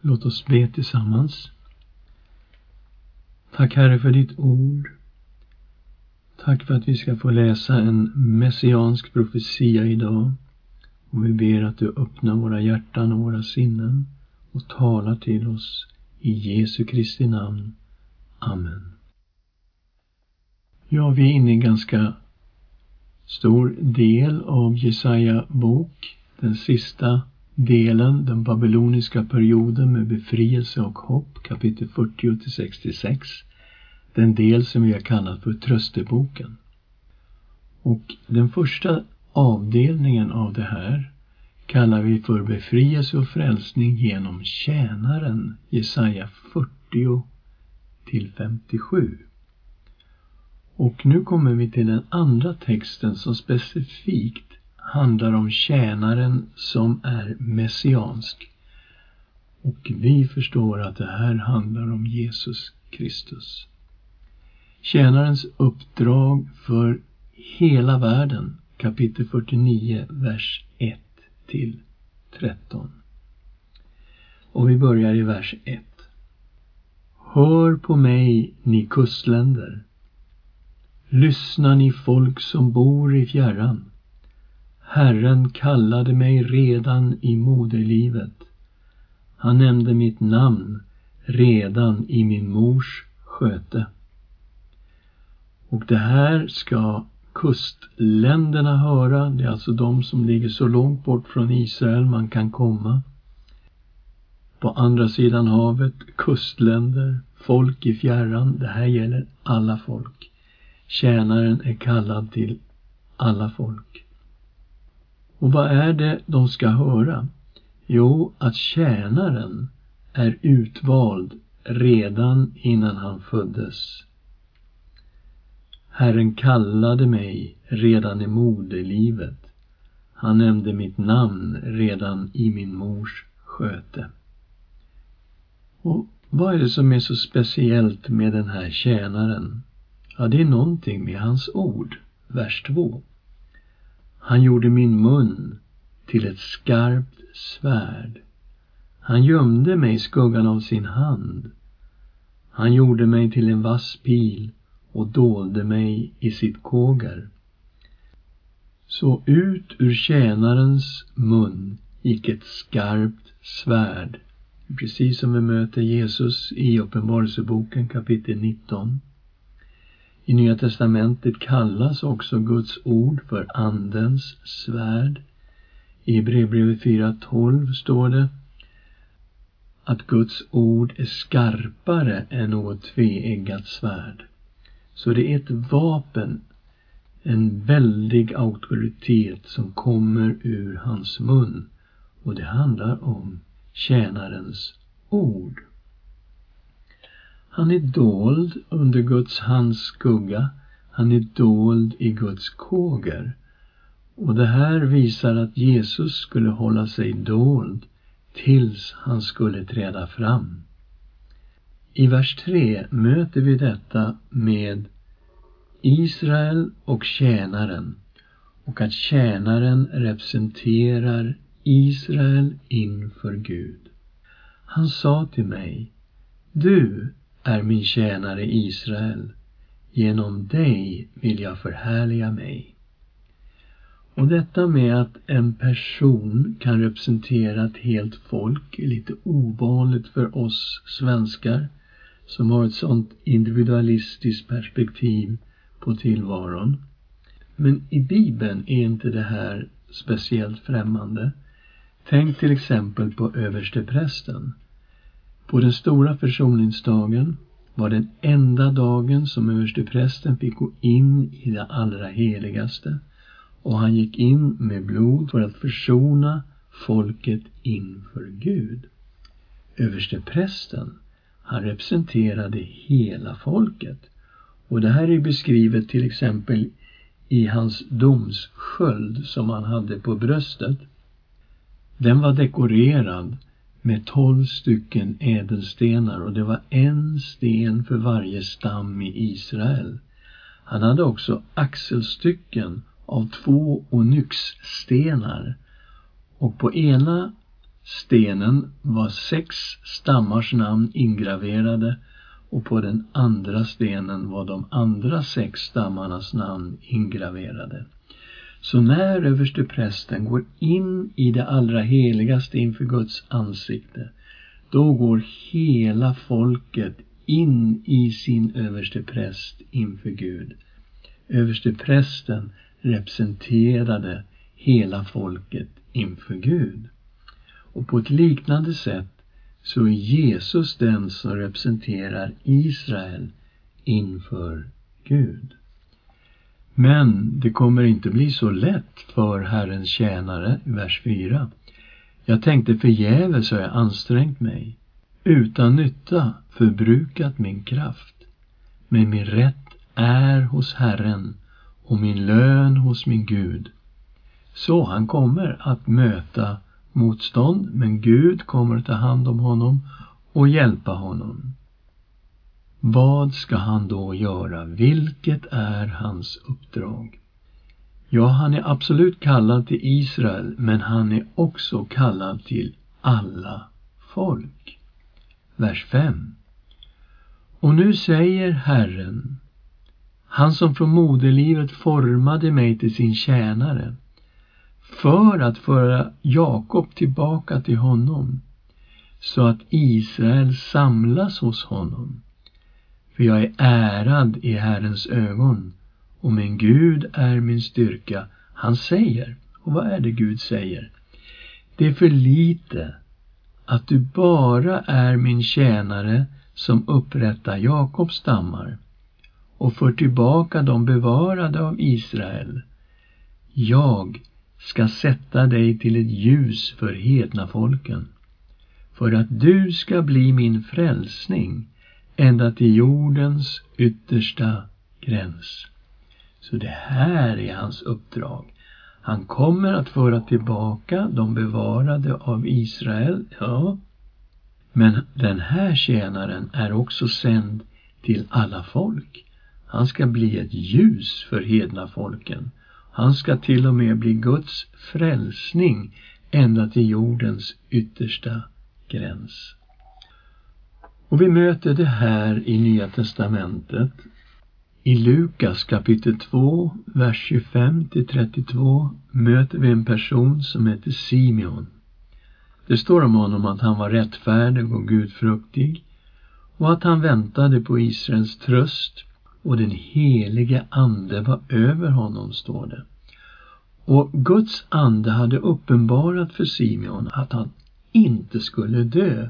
Låt oss be tillsammans. Tack Herre för ditt ord. Tack för att vi ska få läsa en messiansk profetia idag. Och vi ber att du öppnar våra hjärtan och våra sinnen och talar till oss i Jesu Kristi namn. Amen. Ja, vi är inne i en ganska stor del av Jesaja bok. Den sista delen, den babyloniska perioden med befrielse och hopp, kapitel 40 till 66. Den del som vi har kallat för trösteboken. Och den första avdelningen av det här kallar vi för befrielse och frälsning genom tjänaren, Jesaja 40 till 57. Och nu kommer vi till den andra texten som specifikt handlar om tjänaren som är messiansk. Och vi förstår att det här handlar om Jesus Kristus. Tjänarens uppdrag för hela världen, kapitel 49, vers 1 till 13. Och vi börjar i vers 1. Hör på mig, ni kustländer. Lyssna, ni folk som bor i fjärran. Herren kallade mig redan i moderlivet. Han nämnde mitt namn redan i min mors sköte. Och det här ska kustländerna höra. Det är alltså de som ligger så långt bort från Israel man kan komma. På andra sidan havet, kustländer, folk i fjärran. Det här gäller alla folk. Tjänaren är kallad till alla folk. Och vad är det de ska höra? Jo, att tjänaren är utvald redan innan han föddes. Herren kallade mig redan i moderlivet. Han nämnde mitt namn redan i min mors sköte. Och vad är det som är så speciellt med den här tjänaren? Ja, det är någonting med hans ord. Vers 2. Han gjorde min mun till ett skarpt svärd. Han gömde mig i skuggan av sin hand. Han gjorde mig till en vass pil och dolde mig i sitt kåger. Så ut ur tjänarens mun gick ett skarpt svärd, precis som vi möter Jesus i Uppenbarelseboken kapitel 19. I Nya testamentet kallas också Guds ord för Andens svärd. I Hebreerbrevet 4.12 står det att Guds ord är skarpare än något tveeggat svärd. Så det är ett vapen, en väldig auktoritet som kommer ur hans mun. Och det handlar om tjänarens ord. Han är dold under Guds hands skugga. Han är dold i Guds kåger. Och det här visar att Jesus skulle hålla sig dold tills han skulle träda fram. I vers 3 möter vi detta med Israel och tjänaren och att tjänaren representerar Israel inför Gud. Han sa till mig, du är min tjänare Israel, genom dig vill jag förhärliga mig. Och detta med att en person kan representera ett helt folk är lite ovanligt för oss svenskar som har ett sådant individualistiskt perspektiv på tillvaron. Men i Bibeln är inte det här speciellt främmande. Tänk till exempel på översteprästen. På den stora försoningsdagen var den enda dagen som översteprästen fick gå in i det allra heligaste och han gick in med blod för att försona folket inför Gud. Översteprästen, han representerade hela folket. Och det här är beskrivet till exempel i hans domssköld som han hade på bröstet. Den var dekorerad med tolv stycken ädelstenar och det var en sten för varje stam i Israel. Han hade också axelstycken av två onyxstenar och på ena stenen var sex stammars namn ingraverade och på den andra stenen var de andra sex stammarnas namn ingraverade. Så när översteprästen går in i det allra heligaste inför Guds ansikte, då går hela folket in i sin överstepräst inför Gud. Översteprästen representerade hela folket inför Gud. Och på ett liknande sätt så är Jesus den som representerar Israel inför Gud. Men det kommer inte bli så lätt för Herrens tjänare, vers 4. Jag tänkte förgäves har jag ansträngt mig, utan nytta förbrukat min kraft. Men min rätt är hos Herren och min lön hos min Gud. Så han kommer att möta motstånd, men Gud kommer att ta hand om honom och hjälpa honom. Vad ska han då göra? Vilket är hans uppdrag? Ja, han är absolut kallad till Israel, men han är också kallad till alla folk. Vers 5. Och nu säger Herren, han som från moderlivet formade mig till sin tjänare, för att föra Jakob tillbaka till honom, så att Israel samlas hos honom. För jag är ärad i Herrens ögon och min Gud är min styrka. Han säger, och vad är det Gud säger? Det är för lite att du bara är min tjänare som upprättar Jakobs stammar och för tillbaka de bevarade av Israel. Jag ska sätta dig till ett ljus för hedna folken, för att du ska bli min frälsning ända till jordens yttersta gräns. Så det här är hans uppdrag. Han kommer att föra tillbaka de bevarade av Israel, ja. Men den här tjänaren är också sänd till alla folk. Han ska bli ett ljus för hedna folken. Han ska till och med bli Guds frälsning ända till jordens yttersta gräns. Och vi möter det här i Nya testamentet. I Lukas kapitel 2, vers 25 till 32 möter vi en person som heter Simeon. Det står om honom att han var rättfärdig och gudfruktig och att han väntade på Israels tröst och den helige Ande var över honom, står det. Och Guds ande hade uppenbarat för Simeon att han inte skulle dö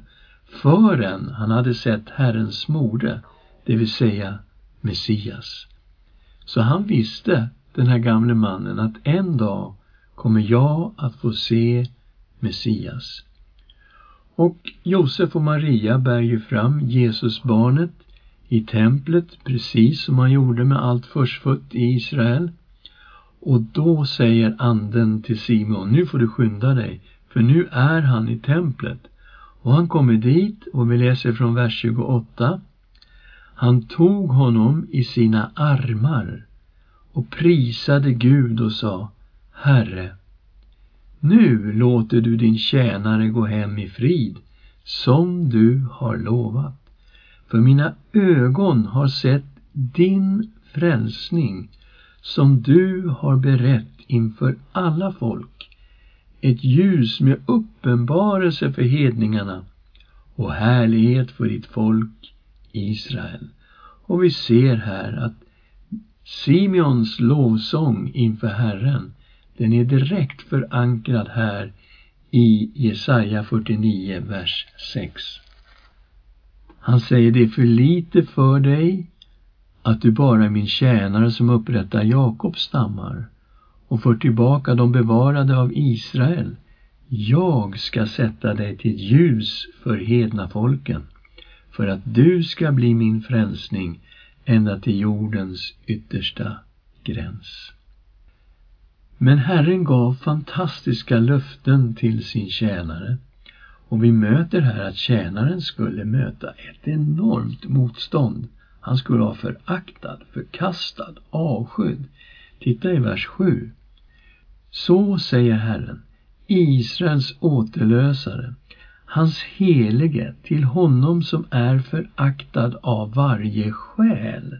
förrän han hade sett Herrens mode, det vill säga Messias. Så han visste, den här gamle mannen, att en dag kommer jag att få se Messias. Och Josef och Maria bär ju fram Jesusbarnet i templet precis som man gjorde med allt förstfött i Israel. Och då säger anden till Simon, nu får du skynda dig, för nu är han i templet. Och han kommer dit och vi läser från vers 28. Han tog honom i sina armar och prisade Gud och sa Herre, nu låter du din tjänare gå hem i frid som du har lovat. För mina ögon har sett din frälsning som du har berett inför alla folk ett ljus med uppenbarelse för hedningarna och härlighet för ditt folk Israel. Och vi ser här att Simeons lovsång inför Herren, den är direkt förankrad här i Jesaja 49, vers 6. Han säger, det är för lite för dig att du bara är min tjänare som upprättar Jakobs stammar och för tillbaka de bevarade av Israel. Jag ska sätta dig till ljus för hedna folken, för att du ska bli min frälsning ända till jordens yttersta gräns. Men Herren gav fantastiska löften till sin tjänare och vi möter här att tjänaren skulle möta ett enormt motstånd. Han skulle vara föraktad, förkastad, avskydd. Titta i vers 7. Så säger Herren, Israels återlösare, hans helige, till honom som är föraktad av varje själ,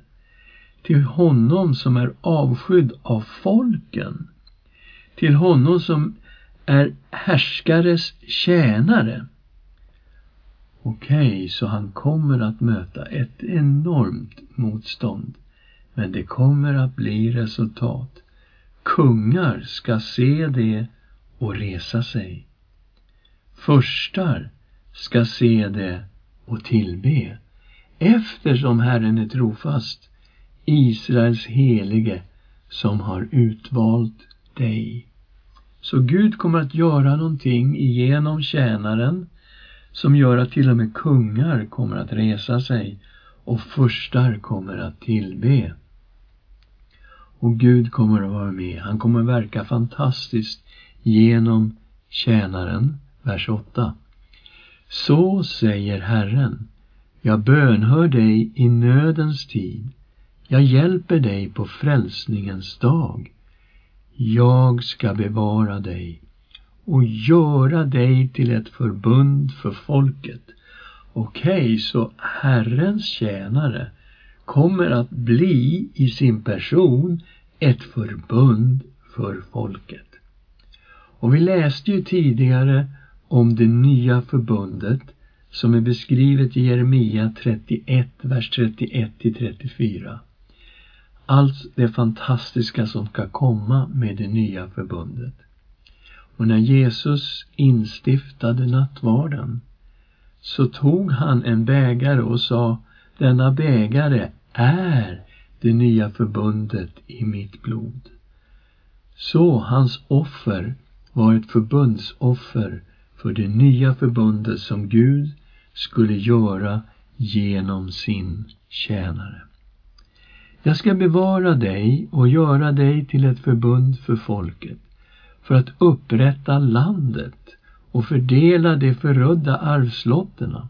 till honom som är avskydd av folken, till honom som är härskares tjänare. Okej, okay, så han kommer att möta ett enormt motstånd. Men det kommer att bli resultat. Kungar ska se det och resa sig. Förstar ska se det och tillbe. Eftersom Herren är trofast, Israels helige, som har utvalt dig. Så Gud kommer att göra någonting genom tjänaren som gör att till och med kungar kommer att resa sig och förstar kommer att tillbe. Och Gud kommer att vara med. Han kommer att verka fantastiskt genom tjänaren. Vers 8. Så säger Herren. Jag bönhör dig i nödens tid. Jag hjälper dig på frälsningens dag. Jag ska bevara dig och göra dig till ett förbund för folket. Okej, okay, så Herrens tjänare kommer att bli i sin person ett förbund för folket. Och vi läste ju tidigare om det nya förbundet som är beskrivet i Jeremia 31, vers 31 till 34. Allt det fantastiska som ska komma med det nya förbundet. Och när Jesus instiftade nattvarden så tog han en bägare och sa denna bägare är det nya förbundet i mitt blod. Så hans offer var ett förbundsoffer för det nya förbundet som Gud skulle göra genom sin tjänare. Jag ska bevara dig och göra dig till ett förbund för folket för att upprätta landet och fördela de förödda arvslotterna.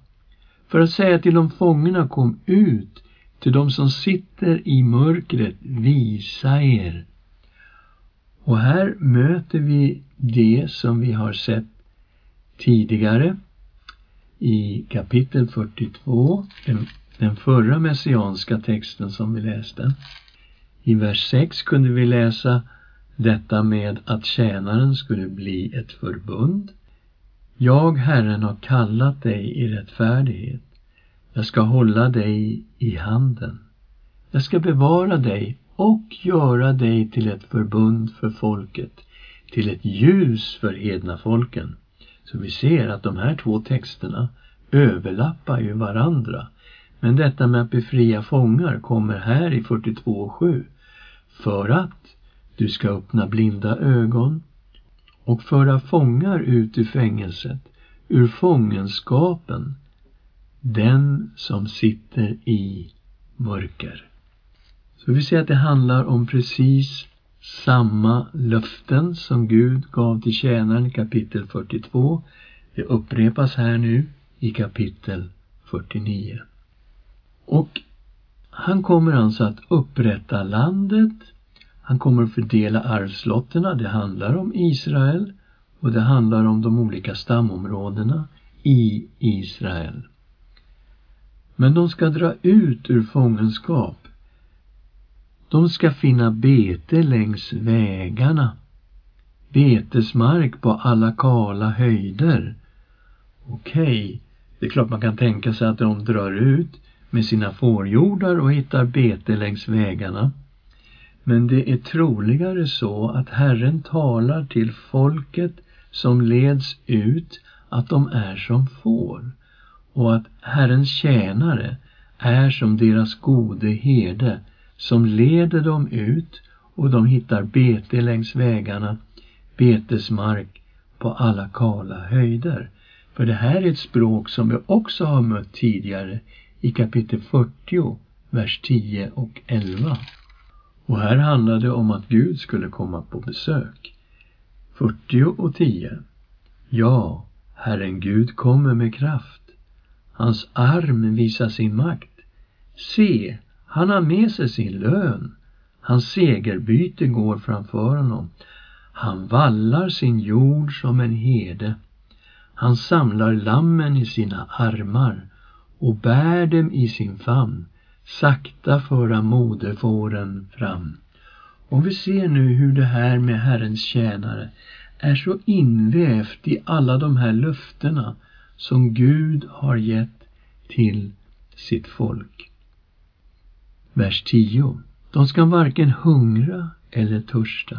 För att säga till de fångna kom ut, till de som sitter i mörkret visa er. Och här möter vi det som vi har sett tidigare i kapitel 42, den, den förra messianska texten som vi läste. I vers 6 kunde vi läsa detta med att tjänaren skulle bli ett förbund. Jag, Herren, har kallat dig i rättfärdighet. Jag ska hålla dig i handen. Jag ska bevara dig och göra dig till ett förbund för folket, till ett ljus för hedna folken. Så vi ser att de här två texterna överlappar ju varandra. Men detta med att befria fångar kommer här i 42.7 för att du ska öppna blinda ögon och föra fångar ut ur fängelset, ur fångenskapen, den som sitter i mörker. Så vi ser att det handlar om precis samma löften som Gud gav till tjänaren i kapitel 42. Det upprepas här nu i kapitel 49. Och han kommer alltså att upprätta landet han kommer att fördela arvslotterna. Det handlar om Israel och det handlar om de olika stamområdena i Israel. Men de ska dra ut ur fångenskap. De ska finna bete längs vägarna. Betesmark på alla kala höjder. Okej, okay. det är klart man kan tänka sig att de drar ut med sina fårjordar och hittar bete längs vägarna. Men det är troligare så att Herren talar till folket som leds ut att de är som får och att Herrens tjänare är som deras gode herde som leder dem ut och de hittar bete längs vägarna, betesmark på alla kala höjder. För det här är ett språk som vi också har mött tidigare i kapitel 40, vers 10 och 11. Och här handlade det om att Gud skulle komma på besök. 40 och 10. Ja, Herren Gud kommer med kraft. Hans arm visar sin makt. Se, han har med sig sin lön. Hans segerbyte går framför honom. Han vallar sin jord som en herde. Han samlar lammen i sina armar och bär dem i sin famn. Sakta föra moderfåren fram. Och vi ser nu hur det här med Herrens tjänare är så invävt i alla de här löftena som Gud har gett till sitt folk. Vers 10. De ska varken hungra eller törsta.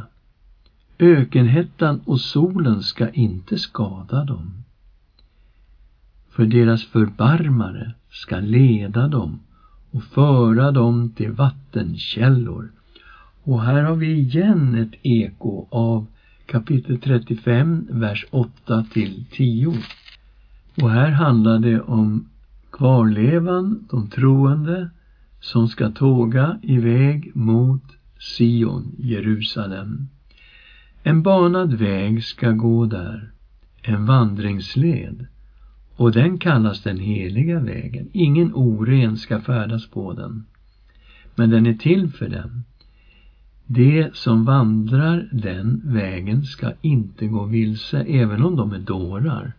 Ökenhettan och solen ska inte skada dem. För deras förbarmare ska leda dem och föra dem till vattenkällor. Och här har vi igen ett eko av kapitel 35, vers 8 till 10. Och här handlar det om kvarlevan, de troende, som ska tåga iväg mot Sion, Jerusalem. En banad väg ska gå där, en vandringsled, och den kallas den heliga vägen. Ingen oren ska färdas på den, men den är till för dem. De som vandrar den vägen ska inte gå vilse, även om de är dårar.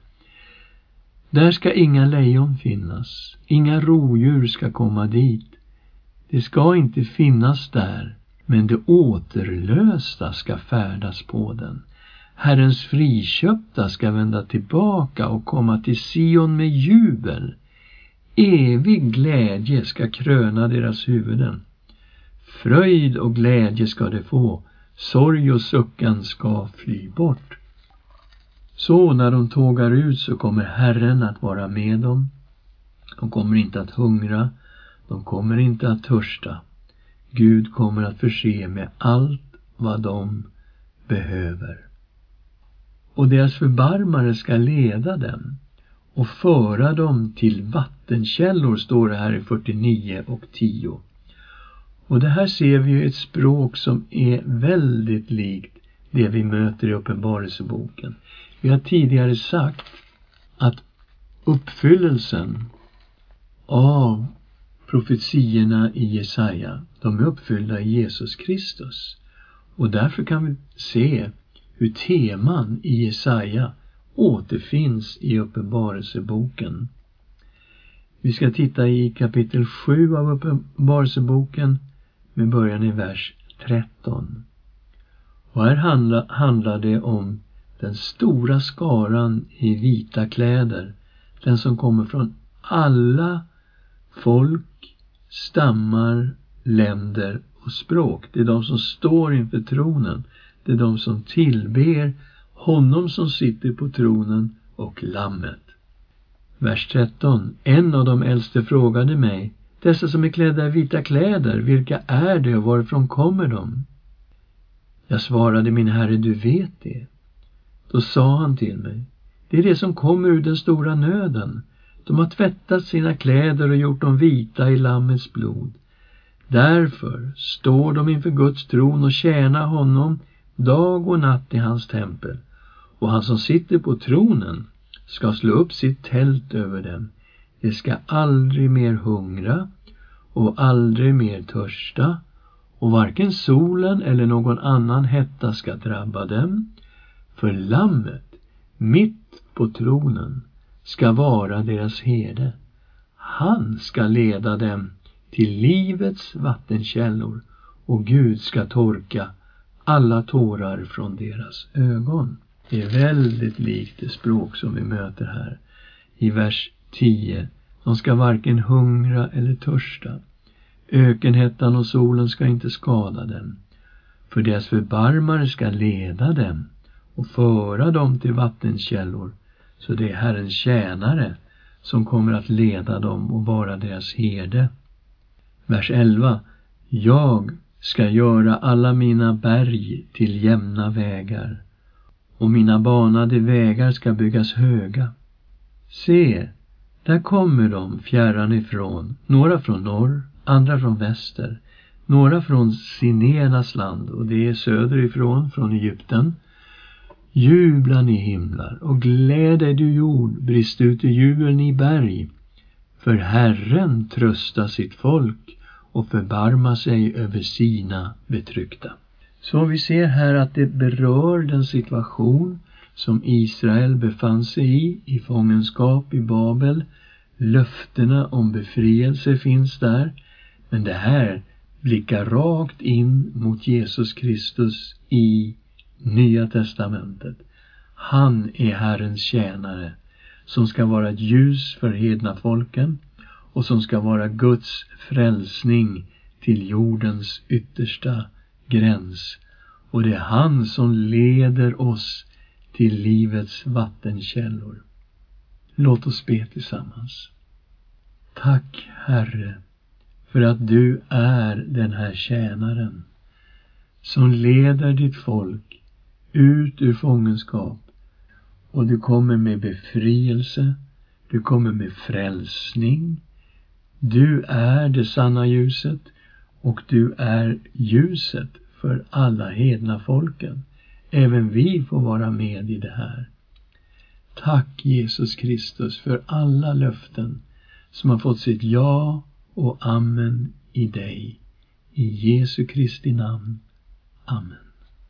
Där ska inga lejon finnas, inga rovdjur ska komma dit. Det ska inte finnas där, men de återlösta ska färdas på den. Herrens friköpta ska vända tillbaka och komma till Sion med jubel. Evig glädje ska kröna deras huvuden. Fröjd och glädje ska de få, sorg och suckan ska fly bort. Så när de tågar ut så kommer Herren att vara med dem. De kommer inte att hungra, de kommer inte att törsta. Gud kommer att förse med allt vad de behöver. Och deras förbarmare ska leda dem och föra dem till vattenkällor, står det här i 49 och 10. Och det här ser vi ju ett språk som är väldigt likt det vi möter i Uppenbarelseboken. Vi har tidigare sagt att uppfyllelsen av profetiorna i Jesaja, de är uppfyllda i Jesus Kristus. Och därför kan vi se hur teman i Jesaja återfinns i Uppenbarelseboken. Vi ska titta i kapitel 7 av Uppenbarelseboken med början i vers 13. Och här handlar, handlar det om den stora skaran i vita kläder, den som kommer från alla folk, stammar, länder och språk. Det är de som står inför tronen. Det är de som tillber honom som sitter på tronen och lammet. Vers 13. En av de äldste frågade mig, dessa som är klädda i vita kläder, vilka är de och varifrån kommer de? Jag svarade, min herre, du vet det. Då sa han till mig, det är det som kommer ur den stora nöden. De har tvättat sina kläder och gjort dem vita i Lammets blod. Därför står de inför Guds tron och tjänar honom dag och natt i hans tempel. Och han som sitter på tronen ska slå upp sitt tält över dem. De ska aldrig mer hungra och aldrig mer törsta och varken solen eller någon annan hetta ska drabba dem. För lammet, mitt på tronen, ska vara deras herde. Han ska leda dem till livets vattenkällor och Gud ska torka alla tårar från deras ögon. Det är väldigt likt det språk som vi möter här i vers 10. De ska varken hungra eller törsta. Ökenhettan och solen ska inte skada dem. För deras förbarmare ska leda dem och föra dem till vattenkällor. Så det är Herrens tjänare som kommer att leda dem och vara deras herde. Vers 11. Jag ska göra alla mina berg till jämna vägar och mina banade vägar ska byggas höga. Se, där kommer de fjärran ifrån, några från norr, andra från väster, några från Sinenas land och det är söderifrån, från Egypten. Jubla ni himlar och gläd dig du jord, brist ut i jubel ni berg. För Herren tröstar sitt folk och förbarmar sig över sina betryckta. Så vi ser här att det berör den situation som Israel befann sig i, i fångenskap i Babel. Löftena om befrielse finns där. Men det här blickar rakt in mot Jesus Kristus i Nya testamentet. Han är Herrens tjänare som ska vara ett ljus för hedna folken och som ska vara Guds frälsning till jordens yttersta gräns. Och det är han som leder oss till livets vattenkällor. Låt oss be tillsammans. Tack, Herre, för att du är den här tjänaren som leder ditt folk ut ur fångenskap och du kommer med befrielse, du kommer med frälsning. Du är det sanna ljuset och du är ljuset för alla hedna folken. Även vi får vara med i det här. Tack Jesus Kristus för alla löften som har fått sitt ja och amen i dig. I Jesu Kristi namn. Amen.